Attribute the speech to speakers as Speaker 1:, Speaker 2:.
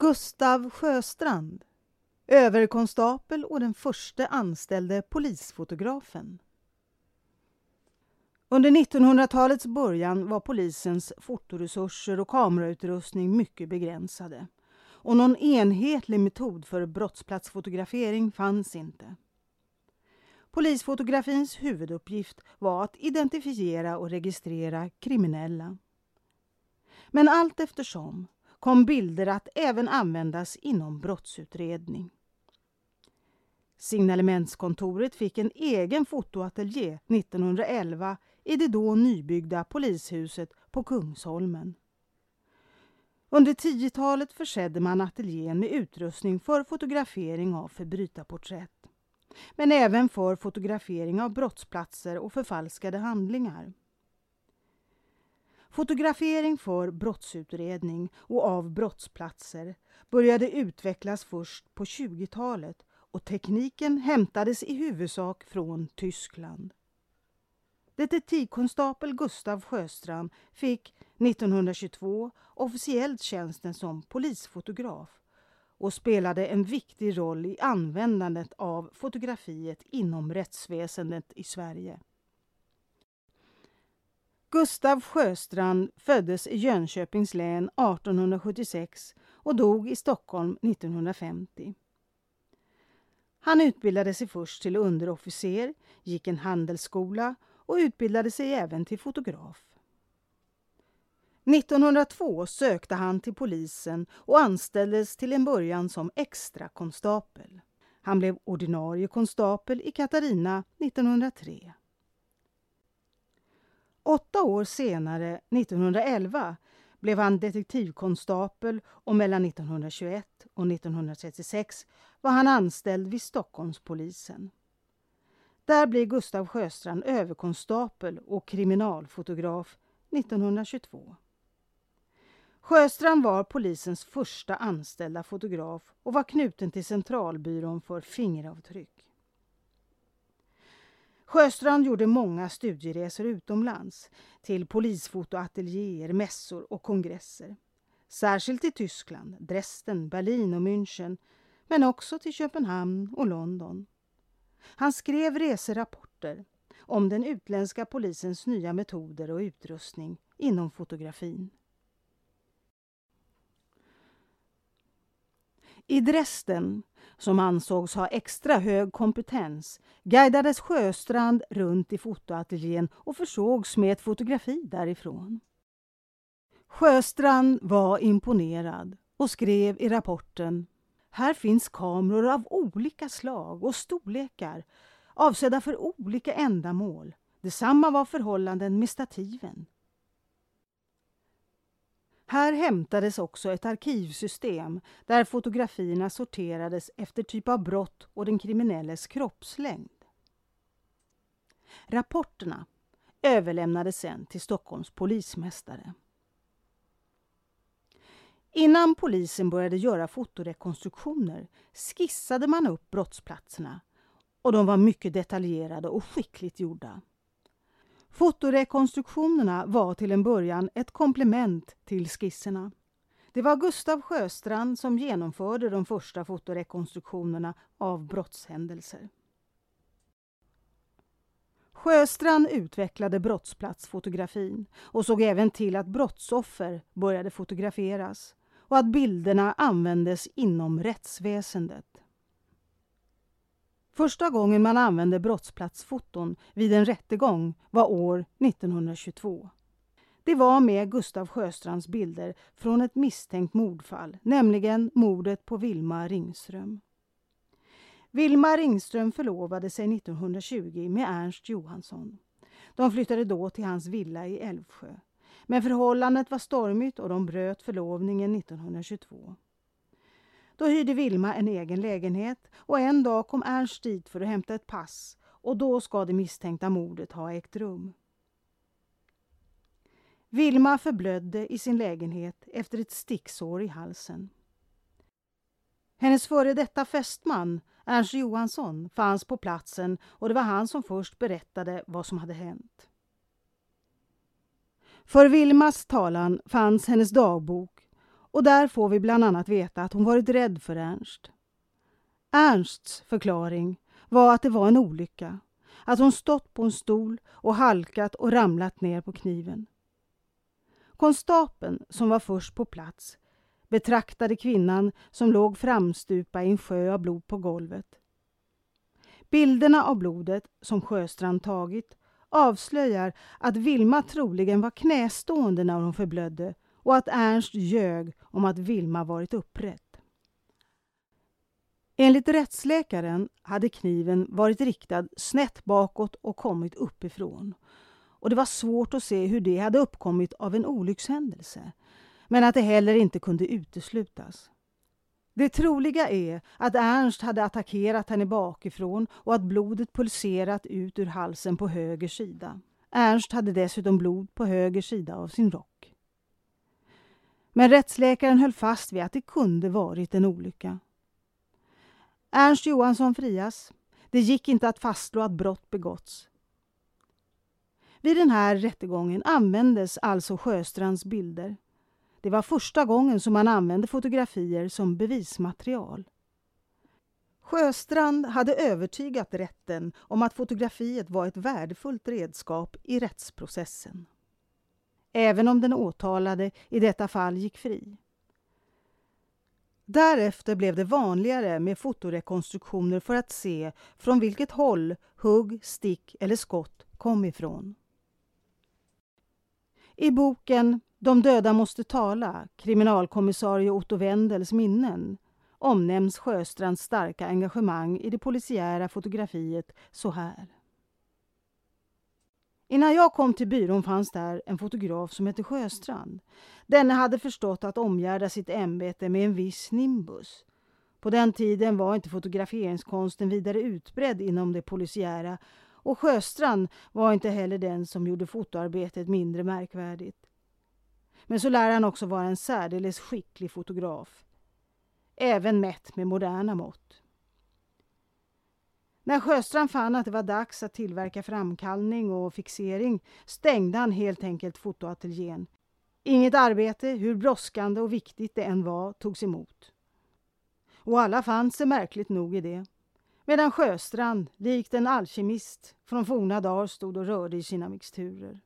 Speaker 1: Gustav Sjöstrand, överkonstapel och den första anställde polisfotografen. Under 1900-talets början var polisens fotoresurser och kamerautrustning mycket begränsade och någon enhetlig metod för brottsplatsfotografering fanns inte. Polisfotografins huvuduppgift var att identifiera och registrera kriminella. Men allt eftersom kom bilder att även användas inom brottsutredning. Signalementskontoret fick en egen fotoateljé 1911 i det då nybyggda polishuset på Kungsholmen. Under 10-talet försedde man ateljén med utrustning för fotografering av förbrytarporträtt. Men även för fotografering av brottsplatser och förfalskade handlingar. Fotografering för brottsutredning och av brottsplatser började utvecklas först på 20-talet och tekniken hämtades i huvudsak från Tyskland. Detektivkonstapel Gustav Sjöstrand fick 1922 officiellt tjänsten som polisfotograf och spelade en viktig roll i användandet av fotografiet inom rättsväsendet i Sverige. Gustav Sjöstrand föddes i Jönköpings län 1876 och dog i Stockholm 1950. Han utbildade sig först till underofficer, gick en handelsskola och utbildade sig även till fotograf. 1902 sökte han till polisen och anställdes till en början som extra konstapel. Han blev ordinarie konstapel i Katarina 1903. Åtta år senare, 1911, blev han detektivkonstapel och mellan 1921 och 1936 var han anställd vid Stockholmspolisen. Där blir Gustav Sjöstrand överkonstapel och kriminalfotograf 1922. Sjöstrand var polisens första anställda fotograf och var knuten till Centralbyrån för fingeravtryck. Sjöstrand gjorde många studieresor utomlands till polisfotoateljéer, mässor och kongresser. Särskilt till Tyskland, Dresden, Berlin och München men också till Köpenhamn och London. Han skrev reserapporter om den utländska polisens nya metoder och utrustning inom fotografin. I Dresden, som ansågs ha extra hög kompetens, guidades Sjöstrand runt i fotoateljén och försågs med ett fotografi därifrån. Sjöstrand var imponerad och skrev i rapporten Här finns kameror av olika slag och storlekar avsedda för olika ändamål. Detsamma var förhållanden med stativen. Här hämtades också ett arkivsystem där fotografierna sorterades efter typ av brott och den kriminelles kroppslängd. Rapporterna överlämnades sen till Stockholms polismästare. Innan polisen började göra fotorekonstruktioner skissade man upp brottsplatserna och de var mycket detaljerade och skickligt gjorda. Fotorekonstruktionerna var till en början ett komplement till skisserna. Det var Gustav Sjöstrand som genomförde de första fotorekonstruktionerna av brottshändelser. Sjöstrand utvecklade brottsplatsfotografin och såg även till att brottsoffer började fotograferas och att bilderna användes inom rättsväsendet. Första gången man använde brottsplatsfoton vid en rättegång var år 1922. Det var med Gustav Sjöstrands bilder från ett misstänkt mordfall, nämligen mordet på Vilma Ringström. Vilma Ringström förlovade sig 1920 med Ernst Johansson. De flyttade då till hans villa i Älvsjö. Men förhållandet var stormigt och de bröt förlovningen 1922. Då hyrde Vilma en egen lägenhet och en dag kom Ernst dit för att hämta ett pass och då ska det misstänkta mordet ha ägt rum. Vilma förblödde i sin lägenhet efter ett sticksår i halsen. Hennes före detta fästman, Ernst Johansson, fanns på platsen och det var han som först berättade vad som hade hänt. För Vilmas talan fanns hennes dagbok och där får vi bland annat veta att hon varit rädd för Ernst. Ernsts förklaring var att det var en olycka. Att hon stått på en stol och halkat och ramlat ner på kniven. Konstapeln, som var först på plats, betraktade kvinnan som låg framstupa i en sjö av blod på golvet. Bilderna av blodet som Sjöstrand tagit avslöjar att Vilma troligen var knästående när hon förblödde och att Ernst ljög om att Vilma varit upprätt. Enligt rättsläkaren hade kniven varit riktad snett bakåt och kommit uppifrån. Och det var svårt att se hur det hade uppkommit av en olyckshändelse. Men att det heller inte kunde uteslutas. Det troliga är att Ernst hade attackerat henne bakifrån och att blodet pulserat ut ur halsen på höger sida. Ernst hade dessutom blod på höger sida av sin rock. Men rättsläkaren höll fast vid att det kunde varit en olycka. Ernst Johansson frias. Det gick inte att fastslå att brott begåtts. Vid den här rättegången användes alltså Sjöstrands bilder. Det var första gången som man använde fotografier som bevismaterial. Sjöstrand hade övertygat rätten om att fotografiet var ett värdefullt redskap i rättsprocessen. Även om den åtalade i detta fall gick fri. Därefter blev det vanligare med fotorekonstruktioner för att se från vilket håll hugg, stick eller skott kom ifrån. I boken De döda måste tala, kriminalkommissarie Otto Wendels minnen omnämns Sjöstrands starka engagemang i det polisiära fotografiet så här. Innan jag kom till byrån fanns där en fotograf som hette Sjöstrand. Denne hade förstått att omgärda sitt ämbete med en viss nimbus. På den tiden var inte fotograferingskonsten vidare utbredd inom det polisiära och Sjöstrand var inte heller den som gjorde fotoarbetet mindre märkvärdigt. Men så lär han också vara en särdeles skicklig fotograf. Även mätt med moderna mått. När Sjöstrand fann att det var dags att tillverka framkallning och fixering stängde han helt enkelt fotoateljén. Inget arbete, hur brådskande och viktigt det än var, togs emot. Och alla fann sig märkligt nog i det. Medan Sjöstrand, likt en alkemist från forna dagar, stod och rörde i sina mixturer.